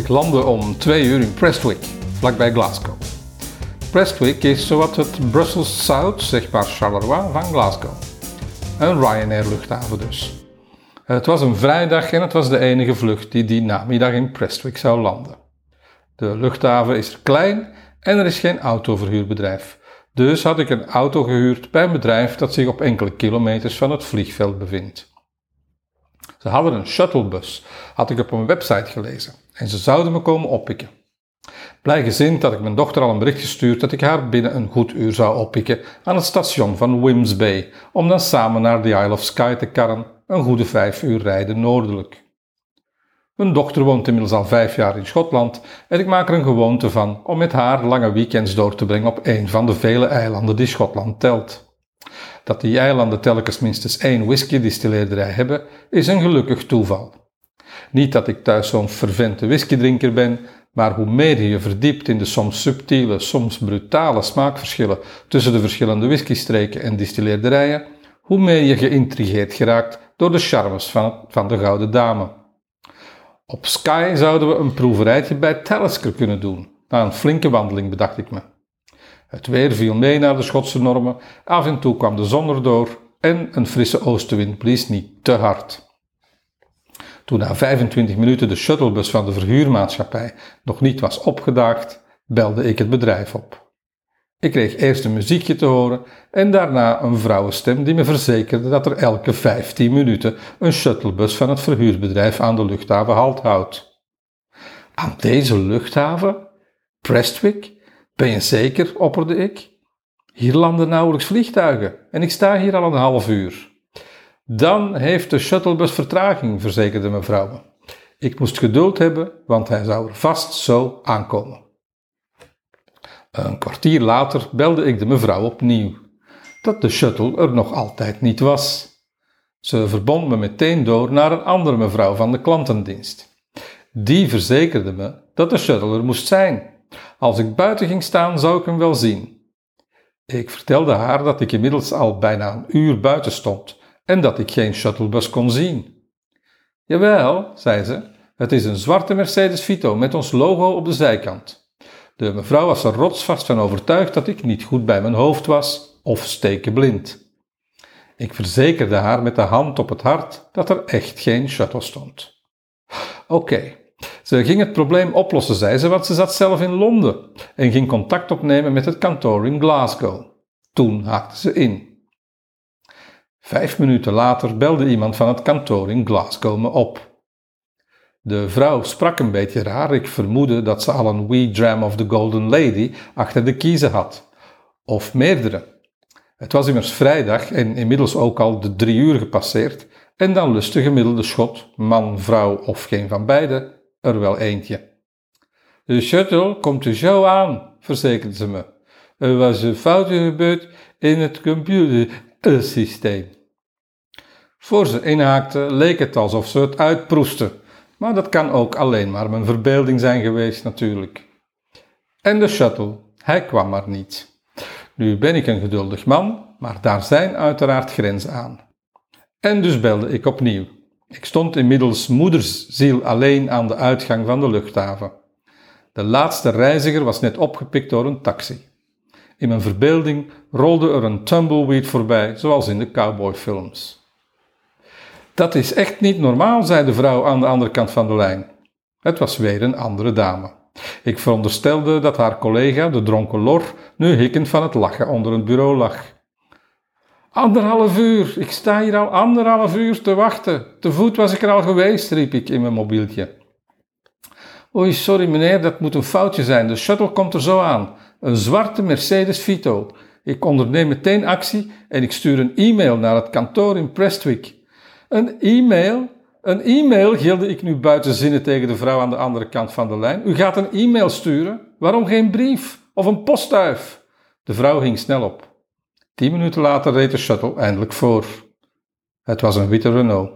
Ik landde om twee uur in Prestwick, vlakbij Glasgow. Prestwick is zowat het Brussels South, zeg maar Charleroi, van Glasgow. Een Ryanair luchthaven dus. Het was een vrijdag en het was de enige vlucht die die namiddag in Prestwick zou landen. De luchthaven is klein en er is geen autoverhuurbedrijf. Dus had ik een auto gehuurd bij een bedrijf dat zich op enkele kilometers van het vliegveld bevindt. Ze hadden een shuttlebus, had ik op een website gelezen, en ze zouden me komen oppikken. Blij gezind had ik mijn dochter al een bericht gestuurd dat ik haar binnen een goed uur zou oppikken aan het station van Wims Bay, om dan samen naar de Isle of Skye te karren, een goede vijf uur rijden noordelijk. Mijn dochter woont inmiddels al vijf jaar in Schotland en ik maak er een gewoonte van om met haar lange weekends door te brengen op een van de vele eilanden die Schotland telt. Dat die eilanden telkens minstens één whiskydistilleerderij hebben, is een gelukkig toeval. Niet dat ik thuis zo'n fervente whiskydrinker ben, maar hoe meer je verdiept in de soms subtiele, soms brutale smaakverschillen tussen de verschillende whiskystreken en distilleerderijen, hoe meer je geïntrigeerd geraakt door de charmes van, van de Gouden Dame. Op Sky zouden we een proeverijtje bij Talisker kunnen doen, na een flinke wandeling bedacht ik me. Het weer viel mee naar de Schotse normen, af en toe kwam de zon erdoor en een frisse oostenwind blies niet te hard. Toen na 25 minuten de shuttlebus van de verhuurmaatschappij nog niet was opgedaagd, belde ik het bedrijf op. Ik kreeg eerst een muziekje te horen en daarna een vrouwenstem die me verzekerde dat er elke 15 minuten een shuttlebus van het verhuurbedrijf aan de luchthaven halt houdt. Aan deze luchthaven? Prestwick? Ben je zeker? opperde ik. Hier landen nauwelijks vliegtuigen en ik sta hier al een half uur. Dan heeft de shuttlebus vertraging, verzekerde mevrouw me. Ik moest geduld hebben, want hij zou er vast zo aankomen. Een kwartier later belde ik de mevrouw opnieuw. Dat de shuttle er nog altijd niet was. Ze verbond me meteen door naar een andere mevrouw van de klantendienst. Die verzekerde me dat de shuttle er moest zijn. Als ik buiten ging staan, zou ik hem wel zien. Ik vertelde haar dat ik inmiddels al bijna een uur buiten stond en dat ik geen shuttlebus kon zien. Jawel, zei ze, het is een zwarte Mercedes Vito met ons logo op de zijkant. De mevrouw was er rotsvast van overtuigd dat ik niet goed bij mijn hoofd was of stekenblind. Ik verzekerde haar met de hand op het hart dat er echt geen shuttle stond. Oké, ze ging het probleem oplossen, zei ze, want ze zat zelf in Londen en ging contact opnemen met het kantoor in Glasgow. Toen haakte ze in. Vijf minuten later belde iemand van het kantoor in Glasgow me op. De vrouw sprak een beetje raar, ik vermoedde dat ze al een wee dram of the Golden Lady achter de kiezen had. Of meerdere. Het was immers vrijdag en inmiddels ook al de drie uur gepasseerd en dan lust de gemiddelde schot, man, vrouw of geen van beide, er wel eentje. De shuttle komt er zo aan, verzekerde ze me. Er was een foutje gebeurd in het computersysteem. Voor ze inhaakte leek het alsof ze het uitproestte, maar dat kan ook alleen maar mijn verbeelding zijn geweest natuurlijk. En de shuttle, hij kwam maar niet. Nu ben ik een geduldig man, maar daar zijn uiteraard grenzen aan. En dus belde ik opnieuw. Ik stond inmiddels moedersziel alleen aan de uitgang van de luchthaven. De laatste reiziger was net opgepikt door een taxi. In mijn verbeelding rolde er een tumbleweed voorbij, zoals in de cowboyfilms. Dat is echt niet normaal, zei de vrouw aan de andere kant van de lijn. Het was weer een andere dame. Ik veronderstelde dat haar collega, de dronken Lor, nu hikkend van het lachen onder het bureau lag. Anderhalf uur, ik sta hier al anderhalf uur te wachten. Te voet was ik er al geweest, riep ik in mijn mobieltje. Oei, sorry meneer, dat moet een foutje zijn. De shuttle komt er zo aan. Een zwarte Mercedes Vito. Ik onderneem meteen actie en ik stuur een e-mail naar het kantoor in Prestwick. Een e-mail? Een e-mail, gilde ik nu buiten zinnen tegen de vrouw aan de andere kant van de lijn. U gaat een e-mail sturen? Waarom geen brief of een postduif? De vrouw ging snel op. Tien minuten later reed de shuttle eindelijk voor. Het was een witte Renault.